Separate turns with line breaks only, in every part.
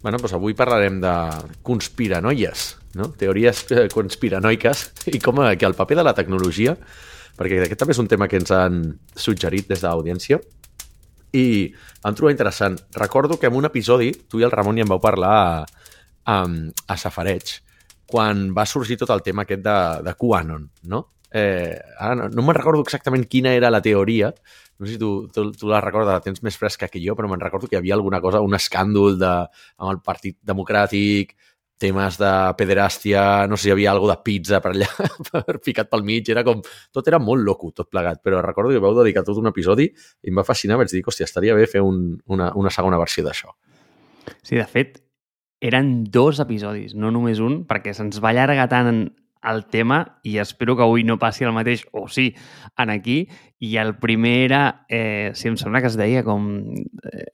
Bueno, doncs avui parlarem de conspiranoies, no? teories eh, conspiranoiques i com eh, que el paper de la tecnologia, perquè aquest també és un tema que ens han suggerit des de l'audiència, i em trobo interessant. Recordo que en un episodi, tu i el Ramon ja em vau parlar a, a, a Safareig, quan va sorgir tot el tema aquest de, de QAnon, no? Eh, ara no, no me'n recordo exactament quina era la teoria, no sé si tu, tu, tu la recordes, la tens més fresca que jo, però me'n recordo que hi havia alguna cosa, un escàndol de, amb el Partit Democràtic, temes de pederàstia, no sé hi havia alguna de pizza per allà, per ficat pel mig, era com... Tot era molt loco, tot plegat, però recordo que vau dedicar tot un episodi i em va fascinar, vaig dir, hòstia, estaria bé fer un, una, una segona versió d'això.
Sí, de fet, eren dos episodis, no només un, perquè se'ns va allargar tant el tema i espero que avui no passi el mateix, o sí, en aquí. I el primer era, eh, si em sembla que es deia com eh,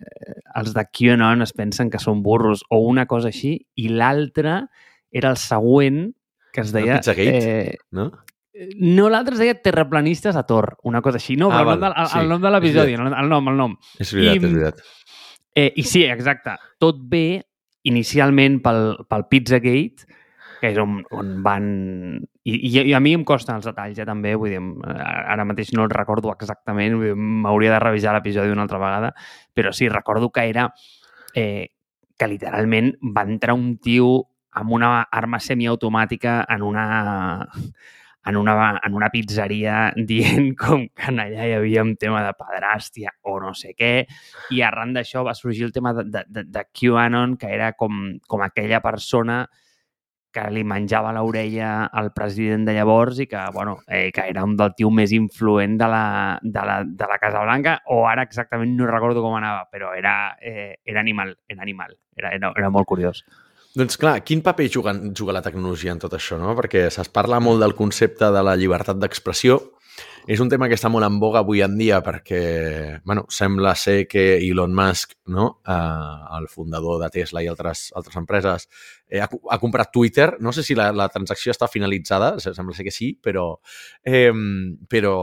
els de QAnon es pensen que són burros o una cosa així, i l'altre era el següent que es deia...
Pizzagate, eh, no?
No, l'altre es deia Terraplanistes a Tor, una cosa així. No, ah, el, nom de, el, sí. el nom de l'episodi, el, el nom, el nom.
És veritat, I, és veritat.
Eh, I sí, exacte. Tot bé inicialment pel, pel Pizzagate, que és on, on van... I, i, I a mi em costen els detalls, eh, també. Vull dir, ara mateix no el recordo exactament, m'hauria de revisar l'episodi una altra vegada, però sí, recordo que era eh, que literalment va entrar un tio amb una arma semiautomàtica en una en una, en una pizzeria dient com que allà hi havia un tema de pedràstia o no sé què, i arran d'això va sorgir el tema de, de, de QAnon, que era com, com aquella persona que li menjava l'orella al president de llavors i que, bueno, eh, que era un del tio més influent de la, de, la, de la Casa Blanca, o ara exactament no recordo com anava, però era, eh, era animal, era animal, era, era, era molt curiós.
Doncs clar, quin paper juga, juga la tecnologia en tot això, no? Perquè es parla molt del concepte de la llibertat d'expressió. És un tema que està molt en boga avui en dia perquè, bueno, sembla ser que Elon Musk, no? eh, el fundador de Tesla i altres, altres empreses, eh, ha, ha comprat Twitter. No sé si la, la transacció està finalitzada, sembla ser que sí, però, eh, però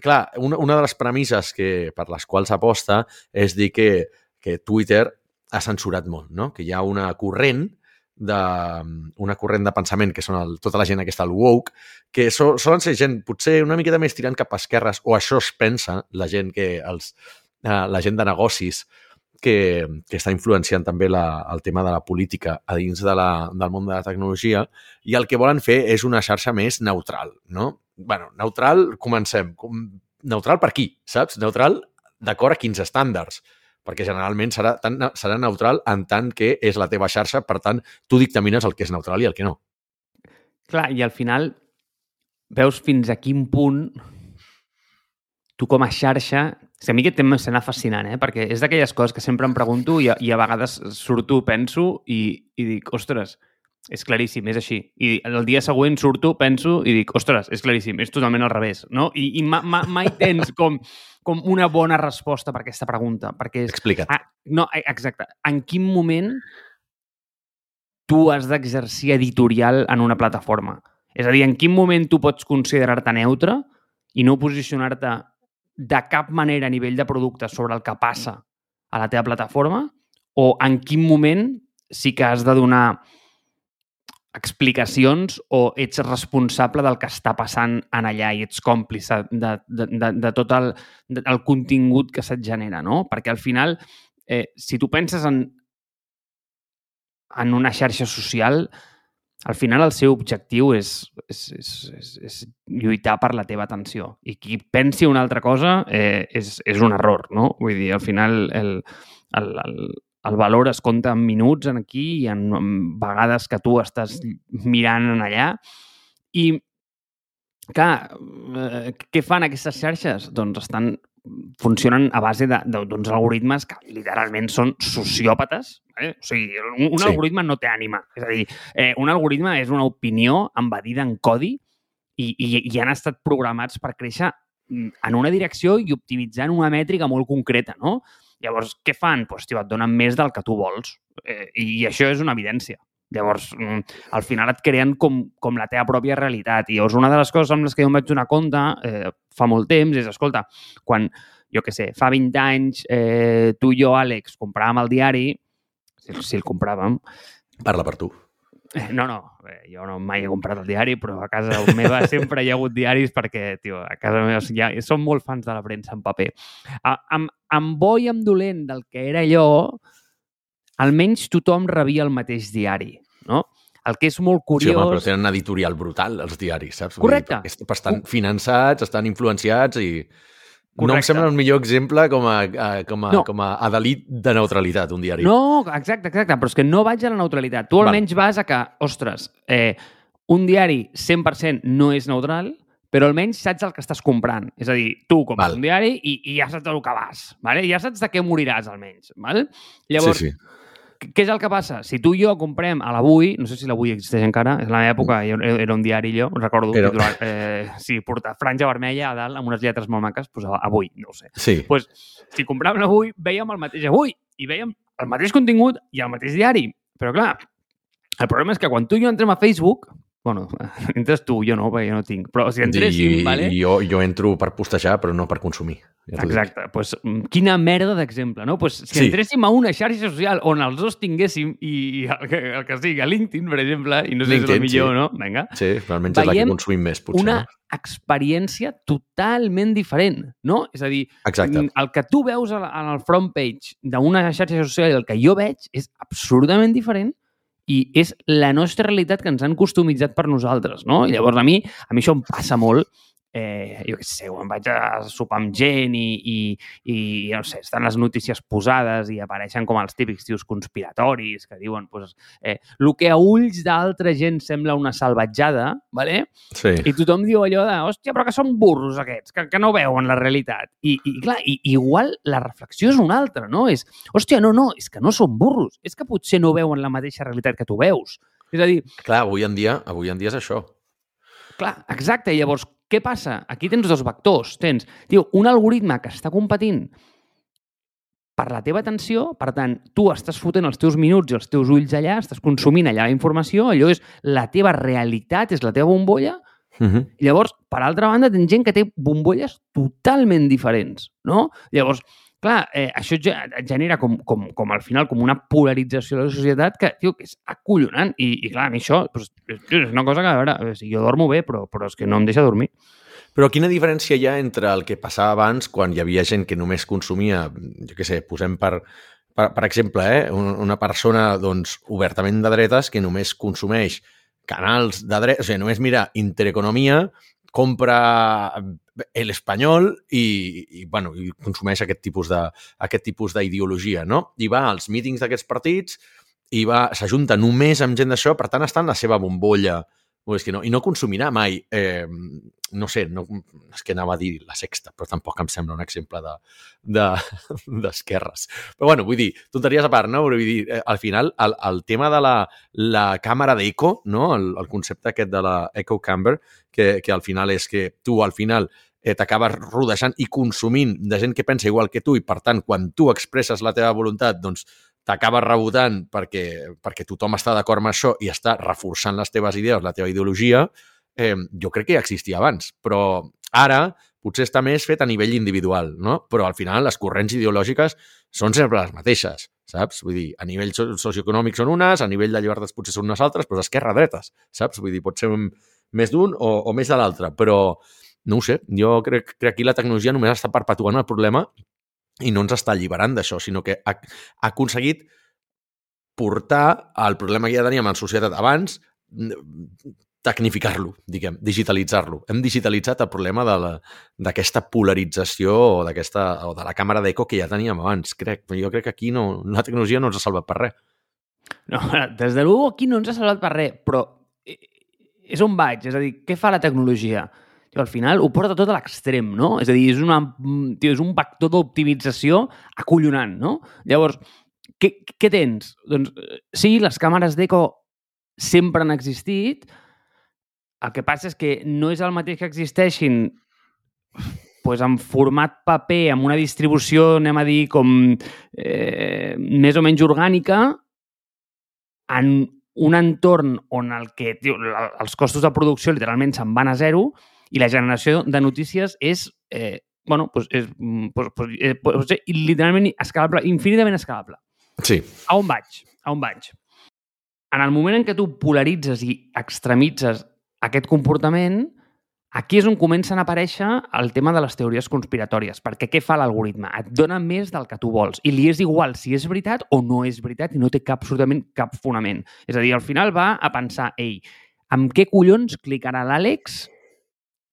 clar, una, una de les premisses que, per les quals aposta és dir que, que Twitter ha censurat molt, no? que hi ha una corrent de, una corrent de pensament que són el, tota la gent aquesta, el woke, que so, solen ser gent potser una miqueta més tirant cap a esquerres, o això es pensa la gent que els, eh, la gent de negocis que, que està influenciant també la, el tema de la política a dins de la, del món de la tecnologia i el que volen fer és una xarxa més neutral, no? bueno, neutral, comencem. Neutral per qui, saps? Neutral d'acord a quins estàndards perquè generalment serà, tan, serà neutral en tant que és la teva xarxa, per tant, tu dictamines el que és neutral i el que no.
Clar, i al final veus fins a quin punt tu com a xarxa... És a mi aquest tema s'anà fascinant, eh? perquè és d'aquelles coses que sempre em pregunto i a, i a vegades surto, penso i, i dic, ostres, és claríssim, és així. I el dia següent surto, penso i dic, ostres, és claríssim, és totalment al revés. No? I, i ma, ma, mai tens com, com una bona resposta per aquesta pregunta. Perquè és,
Explica't.
Ah, no, eh, exacte. En quin moment tu has d'exercir editorial en una plataforma? És a dir, en quin moment tu pots considerar-te neutre i no posicionar-te de cap manera a nivell de producte sobre el que passa a la teva plataforma? O en quin moment sí que has de donar explicacions o ets responsable del que està passant en allà i ets còmplice de, de, de, de tot el, de, el contingut que se't genera, no? Perquè al final, eh, si tu penses en, en una xarxa social, al final el seu objectiu és, és, és, és, és lluitar per la teva atenció. I qui pensi una altra cosa eh, és, és un error, no? Vull dir, al final el, el, el, el valor es compta en minuts en aquí i en, en vegades que tu estàs mirant en allà. I, clar, eh, què fan aquestes xarxes? Doncs estan funcionen a base d'uns algoritmes que literalment són sociòpates. Eh? O sigui, un, un sí. algoritme no té ànima. És a dir, eh, un algoritme és una opinió embadida en codi i, i, i han estat programats per créixer mm, en una direcció i optimitzant una mètrica molt concreta, no? Llavors, què fan? Pues, tio, et donen més del que tu vols. Eh, I això és una evidència. Llavors, mm, al final et creen com, com la teva pròpia realitat. I llavors, una de les coses amb les que jo em vaig donar compte eh, fa molt temps és, escolta, quan, jo què sé, fa 20 anys, eh, tu i jo, Àlex, compràvem el diari, si, si el compràvem.
Parla per tu.
No, no, eh, jo no mai he comprat el diari, però a casa meva sempre hi ha hagut diaris perquè, tio, a casa meva ja, som molt fans de la premsa en paper. A, amb, amb bo i amb dolent del que era allò, almenys tothom rebia el mateix diari, no? El que és molt
Sí,
curiós...
home, però tenen editorial brutal, els diaris, saps?
Correcte.
Estan finançats, estan influenciats i... No em
Correcte.
sembla el millor exemple com a, a- com a,
No.
com a adelit de neutralitat, un diari.
No, exacte, exacte, però és que no vaig a la neutralitat. Tu
Val.
almenys vas a que, ostres, eh, un diari 100% no és neutral, però almenys saps el que estàs comprant. És a dir, tu compres
Val.
un diari i, i ja saps el que vas. Vale? Ja saps de què moriràs, almenys. Val? Llavors,
sí, sí.
Què- és el que passa? Si tu i jo comprem a l'Avui, no sé si l'Avui existeix encara, és la meva època, jo- era un diari jo, recordo,
Però-
titular, eh, sí, portar franja vermella a dalt amb unes lletres molt maques, doncs Avui, no ho sé.
Sí,
pues, si compràvem l'Avui, veiem el mateix Avui i veiem el mateix contingut i el mateix diari. Però clar, el problema és que quan tu i jo entrem a Facebook, bueno, entres tu, jo no, perquè jo no tinc, però si entréssim,
I,
vale?
jo, jo entro per postejar, però no per consumir. Ja dic.
Exacte, pues, mm, quina merda d'exemple, no? Pues, si
Sí.
entréssim a una xarxa social on els dos tinguéssim, i, i el, que, el que sigui, a LinkedIn, per exemple, i no sé si és
LinkedIn,
el millor,
sí.
no? Vinga.
Sí, almenys és la que consumim més, potser.
una
No?
experiència totalment diferent, no? És a dir,
Exacte.
Mm, el que tu veus en el front page d'una xarxa social i el que jo veig és absolutament diferent i és la nostra realitat que ens han customitzat per nosaltres, no? I llavors a mi, a mi això em passa molt, eh, jo què sé, quan vaig a sopar amb gent i, i, i no sé, estan les notícies posades i apareixen com els típics tios conspiratoris que diuen, pues, eh, el que a ulls d'altra gent sembla una salvatjada, ¿vale?
Sí.
I tothom diu allò de, hòstia, però que són burros aquests, que, que no veuen la realitat. I, i clar, i, igual la reflexió és una altra, no? És, hòstia, no, no, és que no són burros, és que potser no veuen la mateixa realitat que tu veus. És a dir,
Clar, avui en dia, avui en dia és això.
clar, exacte, llavors, què passa? Aquí tens dos vectors. Tens, tio, un algoritme que està competint per la teva atenció, per tant, tu estàs fotent els teus minuts i els teus ulls allà, estàs consumint allà la informació, allò és la teva realitat, és la teva bombolla,
Uh -huh.
Llavors, per altra banda, tens gent que té bombolles totalment diferents, no? Llavors, clar, eh, això et genera com, com, com al final com una polarització de la societat que, tio, que és acollonant. I, i clar, a mi això doncs, és una cosa que, a veure, si jo dormo bé, però, però és que no em deixa dormir.
Però quina diferència hi ha entre el que passava abans, quan hi havia gent que només consumia, jo què sé, posem per, per, per exemple, eh, un- una persona doncs, obertament de dretes que només consumeix canals de dretes, o sigui, només mira Intereconomia, compra El Espanyol i, i, bueno, i consumeix aquest tipus de aquest tipus d'ideologia, no? I va als mítings d'aquests partits i va s'ajunta només amb gent d'això, per tant està en la seva bombolla o és que no, i no consumirà mai, eh, no sé, no, és que anava a dir la sexta, però tampoc em sembla un exemple d'esquerres. De, d'esquerres. però bueno, vull dir, tonteries a part, no? Vull dir, eh, al final, el, el tema de la, la càmera d'eco, no? El, el concepte aquest de la echo camber, que, que al final és que tu al final eh, t'acabes rodejant i consumint de gent que pensa igual que tu i, per tant, quan tu expresses la teva voluntat, doncs t'acabes rebotant perquè, perquè tothom està d'acord amb això i està reforçant les teves idees, la teva ideologia, eh, jo crec que ja existia abans, però ara potser està més fet a nivell individual, no? Però al final les corrents ideològiques són sempre les mateixes, saps? Vull dir, a nivell so socioeconòmic són unes, a nivell de llibertats potser són unes altres, però esquerra-dretes, saps? Vull dir, pot ser més d'un o, o més de l'altre, però no ho sé, jo crec que aquí la tecnologia només està perpetuant el problema i no ens està alliberant d'això, sinó que ha, ha aconseguit portar el problema que ja teníem en societat abans, tecnificar-lo, diguem, digitalitzar-lo. Hem digitalitzat el problema d'aquesta polarització o, o de la càmera d'eco que ja teníem abans, crec. Jo crec que aquí no, la tecnologia no ens ha salvat per res.
No, des de l'U aquí no ens ha salvat per res, però eh, és on vaig, és a dir, què fa la tecnologia? Tio, al final ho porta tot a l'extrem, no? És a dir, és, una, tio, és un vector d'optimització acollonant, no? Llavors, què, què tens? Doncs eh, sí, les càmeres d'eco sempre han existit, el que passa és que no és el mateix que existeixin pues, en format paper, amb una distribució, anem a dir, com eh, més o menys orgànica, en un entorn on el que, tio, els costos de producció literalment se'n van a zero i la generació de notícies és, eh, bueno, pues, és pues, pues, eh, pues, literalment escalable, infinitament escalable.
Sí.
A on vaig? A on vaig? En el moment en què tu polaritzes i extremitzes aquest comportament, aquí és on comencen a aparèixer el tema de les teories conspiratòries, perquè què fa l'algoritme? Et dona més del que tu vols i li és igual si és veritat o no és veritat i no té cap, absolutament cap fonament. És a dir, al final va a pensar, ei, amb què collons clicarà l'Àlex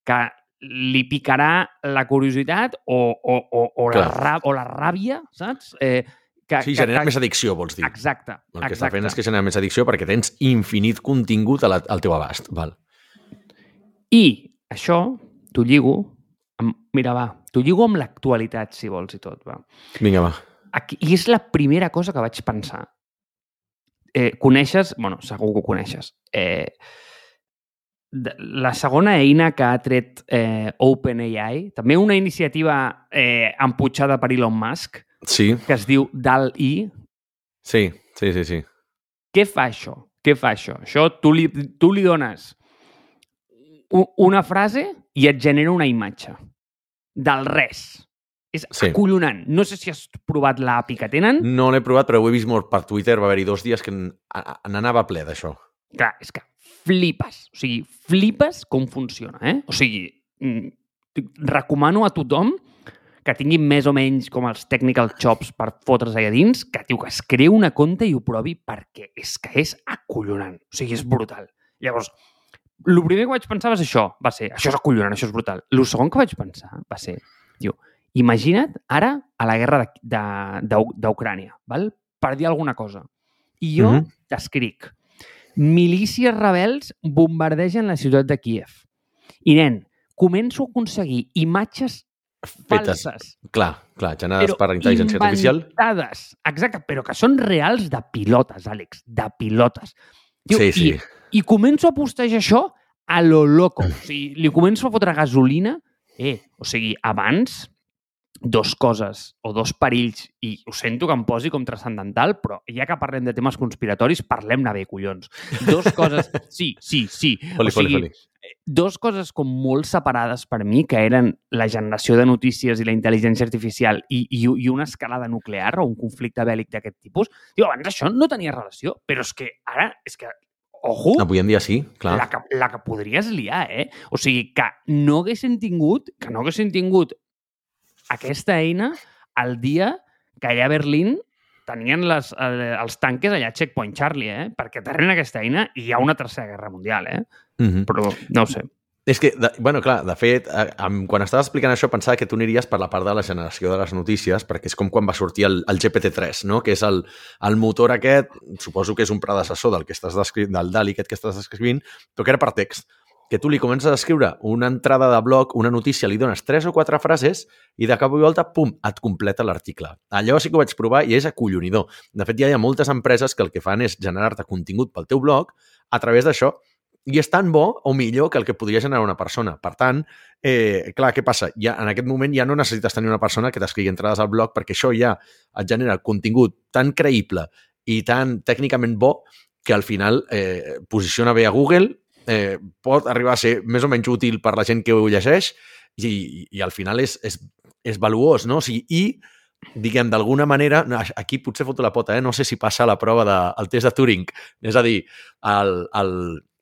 que li picarà la curiositat o, o, o, o, la, rà- o la ràbia, saps? Eh, que,
Sí, genera més addicció, vols dir.
Exacte,
El que està
exacte.
fent és que genera més addicció perquè tens infinit contingut a la, al teu abast. Val.
I això t'ho lligo amb... Mira, va, t'ho lligo amb l'actualitat, si vols, i tot, va.
Vinga, va.
Aquí, I és la primera cosa que vaig pensar. Eh, coneixes... bueno, segur que ho coneixes. Eh, la segona eina que ha tret eh, OpenAI, també una iniciativa eh, emputxada per Elon Musk,
Sí,
que es diu DAL-I.
sí, sí, sí, sí.
Què fa això? Què fa això? Això tu li, tu li dones una frase i et genera una imatge. Del res. És
Sí.
acollonant. No sé si has provat l'API que tenen.
No l'he provat, però ho he vist molt per Twitter. Va haver-hi dos dies que n'anava ple d'això.
Clar, és que flipes. O sigui, flipes com funciona, eh? O sigui, mm, recomano a tothom que tingui més o menys com els technical chops per fotre's allà dins, que, tio, que es creu una compte i ho provi perquè és que és acollonant. O sigui, és brutal. Llavors, el primer que vaig pensar va ser això. Va ser, això és acollonant, això és brutal. El segon que vaig pensar va ser, tio, imagina't ara a la guerra de- de- d'U- d'Ucrània, val? per dir alguna cosa. I jo
Mhm.
t'escric, milícies rebels bombardegen la ciutat de Kiev. I, nen, començo a aconseguir imatges
Fetes,
falses,
clar, clar, generades per intel·ligència artificial.
inventades. Exacte, però que són reals de pilotes, Àlex, de pilotes. Tio,
Sí, sí.
I, I començo a postejar això a lo loco. O sigui, li començo a fotre gasolina. Eh, o sigui, abans, dos coses o dos perills, i ho sento que em posi com transcendental, però ja que parlem de temes conspiratoris, parlem-ne bé, collons. Dos coses... Sí, sí, sí.
Foli,
o sigui,
foli, foli.
dos coses com molt separades per mi, que eren la generació de notícies i la intel·ligència artificial i, i, i una escalada nuclear o un conflicte bèl·lic d'aquest tipus, tio, abans això no tenia relació, però és que ara, és que, ojo,
Avui en dia sí, clar.
la que, la que podries liar, eh? O sigui, que no haguessin tingut, que no haguessin tingut aquesta eina el dia que allà a Berlín tenien les, eh, els tanques allà a Checkpoint Charlie, eh? Perquè darrere aquesta eina hi ha una tercera guerra mundial, eh?
Mhm.
Però no ho sé.
És que, de, bueno, clar, de fet, amb, quan estaves explicant això pensava que tu aniries per la part de la generació de les notícies, perquè és com quan va sortir el, el GPT-3, no? que és el, el motor aquest, suposo que és un predecessor del que estàs descrivint, del DALI aquest que estàs descrivint, però que era per text que tu li comences a escriure una entrada de blog, una notícia, li dones tres o quatre frases i de cap i volta, pum, et completa l'article. Allò sí que ho vaig provar i és acollonidor. De fet, ja hi ha moltes empreses que el que fan és generar-te contingut pel teu blog a través d'això i és tan bo o millor que el que podria generar una persona. Per tant, eh, clar, què passa? Ja, en aquest moment ja no necessites tenir una persona que t'escrigui entrades al blog perquè això ja et genera contingut tan creïble i tan tècnicament bo que al final eh, posiciona bé a Google, eh, pot arribar a ser més o menys útil per la gent que ho llegeix i, i, i al final és, és, és valuós, no? O sigui, I, diguem, d'alguna manera, aquí potser foto la pota, eh? no sé si passa la prova del de, test de Turing, és a dir, el, el,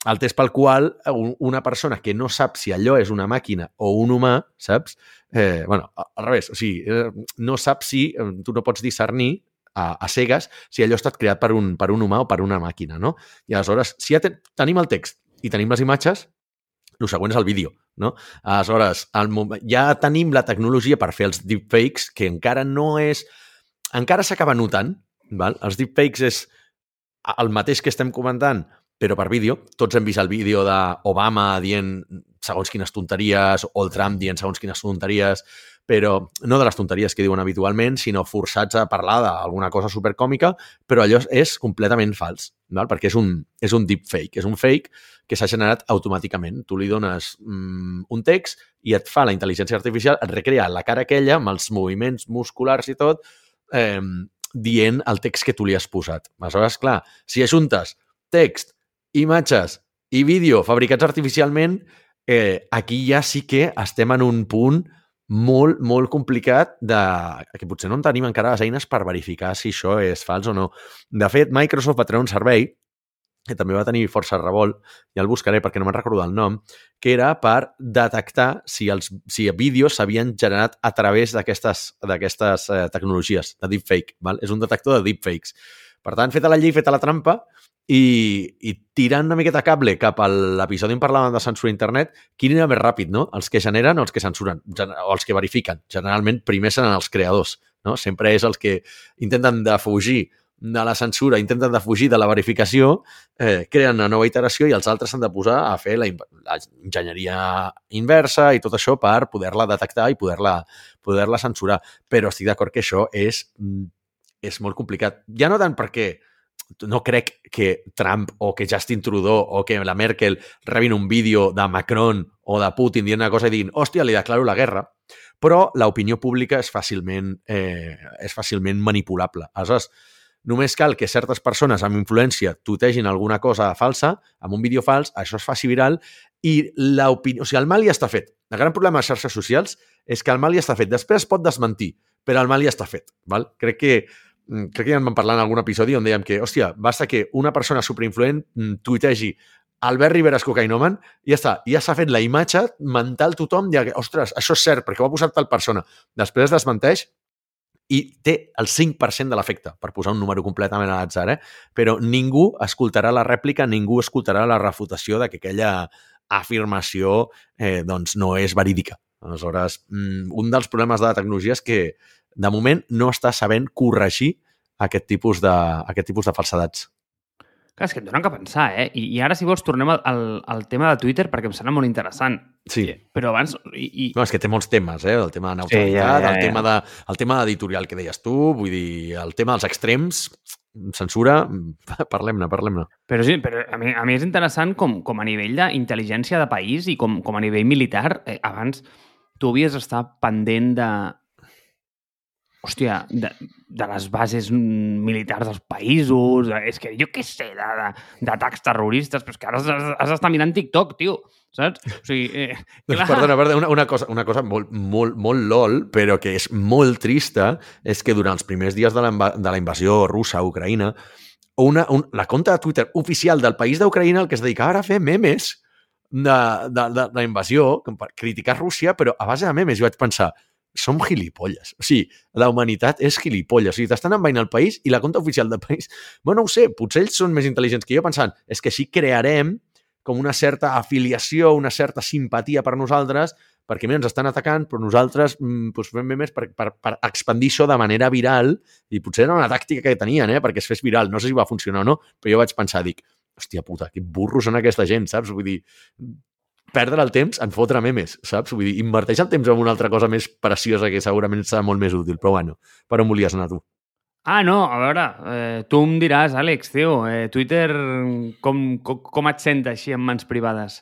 el test pel qual un- una persona que no sap si allò és una màquina o un humà, saps? Eh, bueno, al revés, o sigui, eh, no saps si, eh, tu no pots discernir a, a cegues si allò ha estat creat per un, per un humà o per una màquina, no? I aleshores, si ja te, tenim el text i tenim les imatges, el següent és el vídeo, no? Aleshores, el, ja tenim la tecnologia per fer els deepfakes, que encara no és... Encara s'acaba notant, val? Els deepfakes és el mateix que estem comentant, però per vídeo. Tots hem vist el vídeo d'Obama dient segons quines tonteries o el Trump dient segons quines tonteries, però no de les tonteries que diuen habitualment, sinó forçats a parlar d'alguna cosa supercòmica, però allò és completament fals, val? perquè és un, és un deepfake, és un fake que s'ha generat automàticament. Tu li dones mm, un text i et fa la intel·ligència artificial, et recrea la cara aquella amb els moviments musculars i tot, eh, dient el text que tu li has posat. Aleshores, clar, si ajuntes text, imatges i vídeo fabricats artificialment, eh, aquí ja sí que estem en un punt molt, molt complicat de, que potser no en tenim encara les eines per verificar si això és fals o no. De fet, Microsoft va treure un servei que també va tenir força revolt, ja el buscaré perquè no me'n recordo el nom, que era per detectar si els si vídeos s'havien generat a través d'aquestes eh, tecnologies de deepfake. Val? És un detector de deepfakes. Per tant, feta la llei, feta la trampa, i, i tirant una miqueta cable cap a l'episodi on parlàvem de censura a internet, quin era més ràpid, no? Els que generen o els que censuren, o els que verifiquen. Generalment, primer seran els creadors, no? Sempre és els que intenten defugir de la censura, intenten defugir de la verificació, eh, creen una nova iteració i els altres s'han de posar a fer la, la enginyeria inversa i tot això per poder-la detectar i poder-la poder, -la, censurar. Però estic d'acord que això és, mm, és molt complicat. Ja no tant perquè no crec que Trump o que Justin Trudeau o que la Merkel rebin un vídeo de Macron o de Putin dient una cosa i diguin hòstia, li declaro la guerra, però l'opinió pública és fàcilment, eh, és fàcilment manipulable. Aleshores, només cal que certes persones amb influència tutegin alguna cosa falsa, amb un vídeo fals, això es faci viral i l'opinió... O sigui, el mal ja està fet. El gran problema de xarxes socials és que el mal ja està fet. Després es pot desmentir, però el mal ja està fet. Val? Crec que crec que ja en vam parlar en algun episodi on dèiem que, hòstia, basta que una persona superinfluent mm, tuitegi Albert Rivera és cocainoman, ja està, ja s'ha fet la imatge mental tothom, ja ostres, això és cert, perquè ho ha posat tal persona. Després es desmenteix i té el 5% de l'efecte, per posar un número completament a l'atzar, eh? però ningú escoltarà la rèplica, ningú escoltarà la refutació de que aquella afirmació eh, doncs no és verídica. Aleshores, mm, un dels problemes de la tecnologia és que de moment no està sabent corregir aquest tipus de, aquest tipus de falsedats.
Clar, és que et donen que pensar, eh? I, i ara, si vols, tornem al, al, al tema de Twitter perquè em sembla molt interessant.
Sí.
Però abans... I, i...
No, és que té molts temes, eh? El tema de neutralitat, sí, ja, ja, ja. El, tema de, el tema d'editorial que deies tu, vull dir, el tema dels extrems, censura, parlem-ne, parlem-ne.
Però sí, però a mi, a mi és interessant com, com a nivell d'intel·ligència de país i com, com a nivell militar, eh, abans tu havies d'estar pendent de, hòstia, de, de les bases militars dels països, és que jo què sé, d'atacs terroristes, però és que ara has, has d'estar mirant TikTok, tio, saps? O sigui, eh,
doncs, perdona, perdona, una, una, cosa, una cosa molt, molt, molt lol, però que és molt trista, és que durant els primers dies de la, de la invasió russa a Ucraïna, una, un, la compta de Twitter oficial del país d'Ucraïna el que es dedicava ara a fer memes de, de, de, de la invasió, criticar Rússia, però a base de memes. Jo vaig pensar, som gilipolles. O sigui, la humanitat és gilipolles. O sigui, t'estan envaint el país i la compta oficial del país... Bueno, no ho sé, potser ells són més intel·ligents que jo pensant és que així crearem com una certa afiliació, una certa simpatia per nosaltres, perquè mira, ens estan atacant, però nosaltres mm, doncs fem més per, per, per expandir això de manera viral i potser era una tàctica que tenien, eh, perquè es fes viral. No sé si va funcionar o no, però jo vaig pensar, dic, hòstia puta, que burros són aquesta gent, saps? Vull dir, perdre el temps en fotre memes, saps? Vull dir, inverteix el temps en una altra cosa més preciosa que segurament serà molt més útil. Però bueno, per on volies anar tu?
Ah, no, a veure, eh, tu em diràs, Àlex, tio, eh, Twitter, com, com, com et sent així en mans privades?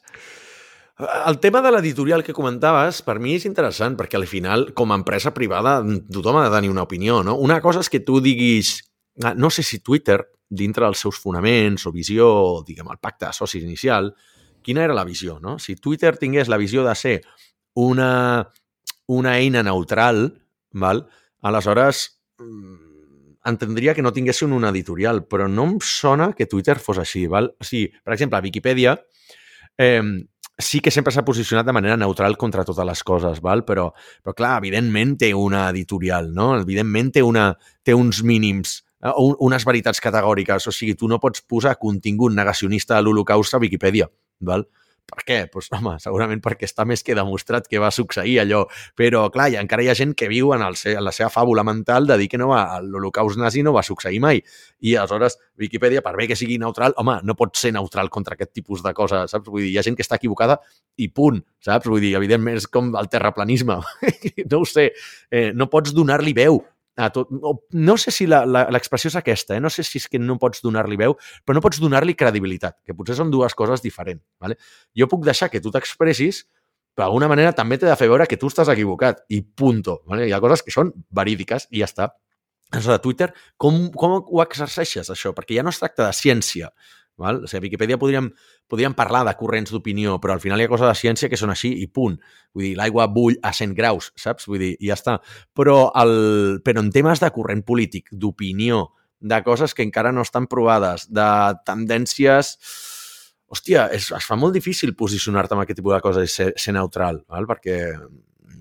El tema de l'editorial que comentaves, per mi és interessant, perquè al final, com a empresa privada, tothom ha de tenir una opinió, no? Una cosa és que tu diguis, ah, no sé si Twitter, dintre dels seus fonaments o visió, diguem, el pacte de socis inicial, quina era la visió, no? Si Twitter tingués la visió de ser una, una eina neutral, val? aleshores mm, entendria que no tinguessin una editorial, però no em sona que Twitter fos així. Val? O sigui, per exemple, a Wikipedia eh, sí que sempre s'ha posicionat de manera neutral contra totes les coses, val? Però, però clar, evidentment té una editorial, no? Evidentment té, una, té uns mínims eh, unes veritats categòriques. O sigui, tu no pots posar contingut negacionista de l'Holocaust a Wikipedia. Val? Per què? Pues, home, segurament perquè està més que demostrat que va succeir allò. Però, clar, hi, encara hi ha gent que viu en, el, en la seva fàbula mental de dir que no va, l'holocaust nazi no va succeir mai. I aleshores, Wikipedia, per bé que sigui neutral, home, no pot ser neutral contra aquest tipus de coses, saps? Vull dir, hi ha gent que està equivocada i punt, saps? Vull dir, evidentment és com el terraplanisme. no ho sé, eh, no pots donar-li veu a tot. No, no sé si l'expressió és aquesta, eh? no sé si és que no pots donar-li veu, però no pots donar-li credibilitat, que potser són dues coses diferents. Vale? Jo puc deixar que tu t'expressis, però d'alguna manera també t'he de fer veure que tu estàs equivocat i punto. Vale? Hi ha coses que són verídiques i ja està. Això de Twitter, com, com ho exerceixes, això? Perquè ja no es tracta de ciència, Val? O sigui, a Viquipèdia podríem, podríem parlar de corrents d'opinió, però al final hi ha coses de ciència que són així i punt. Vull dir, l'aigua bull a 100 graus, saps? Vull dir, ja està. Però, el, però en temes de corrent polític, d'opinió, de coses que encara no estan provades, de tendències... Hòstia, es, es fa molt difícil posicionar-te amb aquest tipus de coses i ser, ser neutral, val? perquè,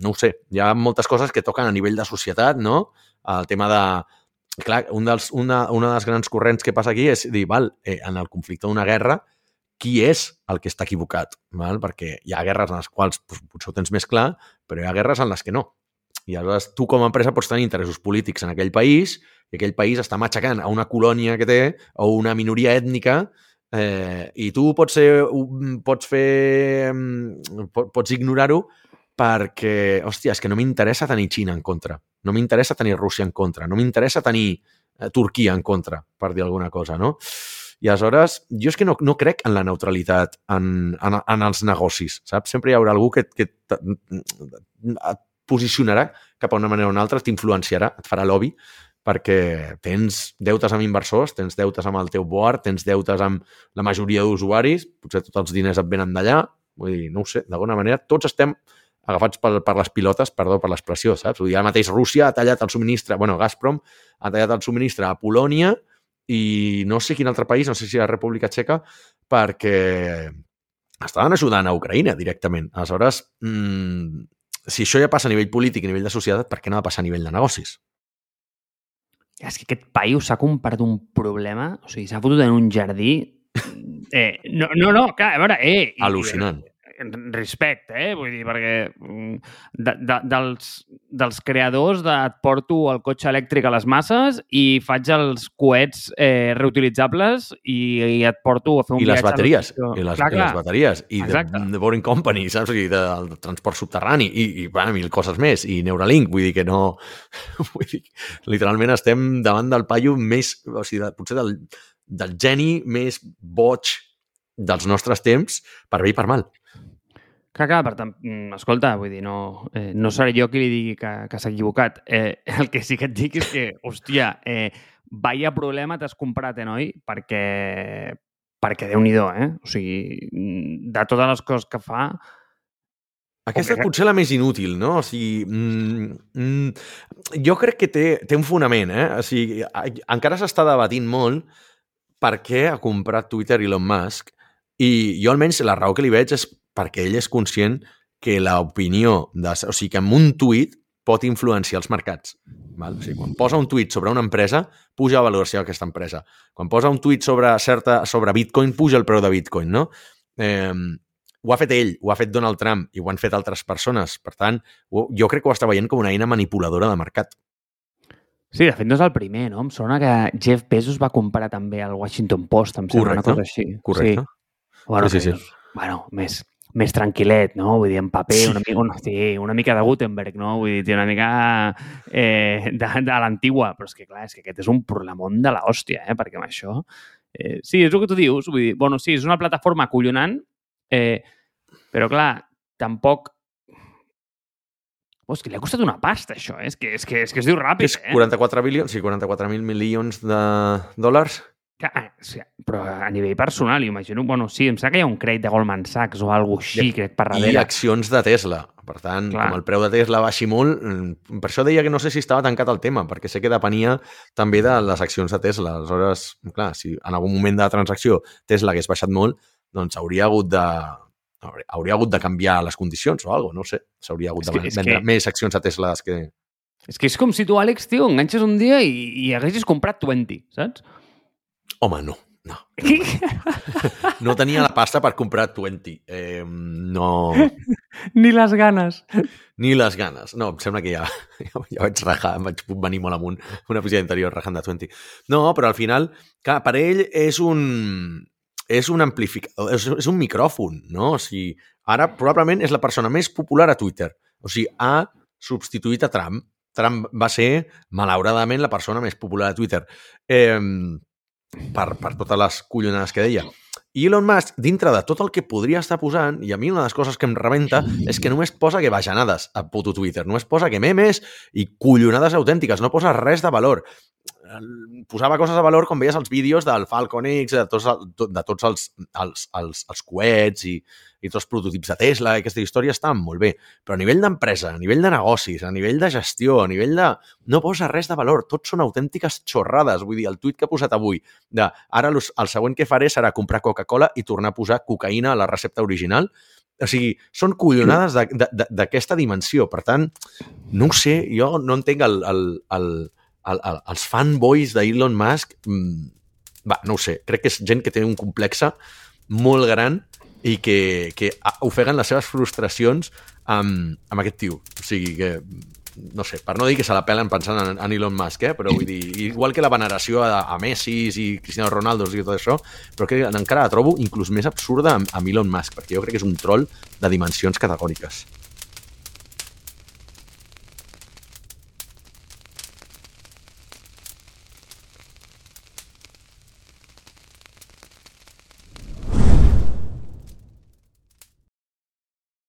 no ho sé, hi ha moltes coses que toquen a nivell de societat, no? El tema de, clar, un dels, una, una dels grans corrents que passa aquí és dir, val, eh, en el conflicte d'una guerra, qui és el que està equivocat? Val? Perquè hi ha guerres en les quals doncs, potser ho tens més clar, però hi ha guerres en les que no. I aleshores tu com a empresa pots tenir interessos polítics en aquell país i aquell país està matxacant a una colònia que té o una minoria ètnica eh, i tu pots, ser, pots fer... pots ignorar-ho perquè, hòstia, és que no m'interessa tenir Xina en contra, no m'interessa tenir Rússia en contra, no m'interessa tenir eh, Turquia en contra, per dir alguna cosa, no? I aleshores, jo és que no, no crec en la neutralitat en, en, en els negocis, saps? Sempre hi haurà algú que, que et posicionarà cap a una manera o una altra, t'influenciarà, et farà lobby, perquè tens deutes amb inversors, tens deutes amb el teu board, tens deutes amb la majoria d'usuaris, potser tots els diners et venen d'allà, vull dir, no ho sé, d'alguna manera tots estem agafats per, per les pilotes, perdó, per l'expressió, saps? Vull dir, ara mateix Rússia ha tallat el subministre, bueno, Gazprom ha tallat el subministre a Polònia i no sé quin altre país, no sé si la República Txeca, perquè estaven ajudant a Ucraïna directament. Aleshores, mmm, si això ja passa a nivell polític, a nivell de societat, per què no ha de passar a nivell de negocis?
És que aquest paio s'ha comparat un problema, o sigui, s'ha fotut en un jardí... Eh, no, no, no, clar, a veure, eh...
Al·lucinant.
I, respecte, eh? Vull dir, perquè mm, de, de, dels, dels creadors de et porto el cotxe elèctric a les masses i faig els coets eh, reutilitzables i, i et porto a fer un
I les bateries,
i
les,
clar,
i les bateries, i
Exacte.
de, de Boring Company, saps? I del transport subterrani, i, i bueno, mil coses més, i Neuralink, vull dir que no... vull dir, literalment estem davant del paio més, o sigui, de, potser del, del geni més boig dels nostres temps, per bé i per mal.
Clar, clar, per tant, mm, escolta, vull dir, no, eh, no seré jo qui li digui que, que s'ha equivocat. Eh, el que sí que et dic és que, hòstia, eh, vaya problema t'has comprat, eh, noi? Perquè, perquè déu-n'hi-do, eh? O sigui, mm, de totes les coses que fa...
Aquesta és potser la més inútil, no? O sigui, mm, mm, jo crec que té, té un fonament, eh? O sigui, encara s'està debatint molt per què ha comprat Twitter Elon Musk i jo almenys la raó que li veig és perquè ell és conscient que l'opinió, de, o sigui, que amb un tuit pot influenciar els mercats. Val? O sigui, quan posa un tuit sobre una empresa, puja la valoració d'aquesta empresa. Quan posa un tuit sobre, certa, sobre Bitcoin, puja el preu de Bitcoin, no? Eh, ho ha fet ell, ho ha fet Donald Trump i ho han fet altres persones. Per tant, jo crec que ho està veient com una eina manipuladora de mercat.
Sí, de fet no és el primer, no? Em sona que Jeff Bezos va comprar també el Washington Post, em sembla, una cosa així.
Correcte.
Sí. Bueno,
sí, sí, sí.
bueno, més, més tranquil·let, no? Vull dir, en paper, una mica, una, sí, una mica de Gutenberg, no? Vull dir, una mica eh, de, de l'antigua. Però és que, clar, és que aquest és un problemón de l'hòstia, eh? Perquè amb això... Eh, sí, és el que tu dius. Vull dir, bueno, sí, és una plataforma acollonant, eh, però, clar, tampoc Oh, és que li ha costat una pasta, això, eh? És que, és que, és que es diu ràpid,
és 44 bilions, sí, 44.000 milions de dòlars.
Que, ah, sí, però a nivell personal, imagino, bueno, sí, em sembla que hi ha un crèdit de Goldman Sachs o alguna així, I, crec, per darrere.
I accions de Tesla. Per tant, Clar. com el preu de Tesla baixi molt, mm, per això deia que no sé si estava tancat el tema, perquè sé que depenia també de les accions de Tesla. Aleshores, clar, si en algun moment de la transacció Tesla hagués baixat molt, doncs hauria hagut de, hauria hagut de canviar les condicions o alguna no sé. S'hauria hagut és de que, vendre que... més accions a Tesla que...
És que és com si tu, Àlex, tio, enganxes un dia i, i haguessis comprat 20, saps?
Home, no. No. no tenia la pasta per comprar 20. Eh, no...
Ni les ganes.
Ni les ganes. No, em sembla que ja, ja, ja vaig rajar, em vaig venir molt amunt una episodi anterior rajant de 20. No, però al final, clar, per ell és un, és un amplificador, és, és un micròfon, no? O sigui, ara probablement és la persona més popular a Twitter. O sigui, ha substituït a Trump. Trump va ser, malauradament, la persona més popular a Twitter. Eh, per, per totes les collonades que deia. I Elon Musk, dintre de tot el que podria estar posant, i a mi una de les coses que em rebenta és que només posa que bajanades a puto Twitter, només posa que memes i collonades autèntiques, no posa res de valor. posava coses a valor com veies els vídeos del Falcon X, de tots, de tots els, els, els, els coets i, i tots els prototips de Tesla i aquesta història estan molt bé. Però a nivell d'empresa, a nivell de negocis, a nivell de gestió, a nivell de... No posa res de valor, tots són autèntiques xorrades. Vull dir, el tuit que ha posat avui de ara el següent que faré serà comprar Coca-Cola i tornar a posar cocaïna a la recepta original, o sigui, són collonades d'aquesta dimensió. Per tant, no ho sé, jo no entenc el, el, el, el, el, els fanboys d'Elon Musk. Mm, va, no ho sé, crec que és gent que té un complexe molt gran i que, que ofeguen les seves frustracions amb, amb aquest tio. O sigui que, no sé, per no dir que se la pelen pensant en, en Elon Musk, eh? però vull dir, igual que la veneració a, a Messi i Cristiano Ronaldo i tot això, però que encara la trobo inclús més absurda amb, amb Elon Musk, perquè jo crec que és un troll de dimensions categòriques.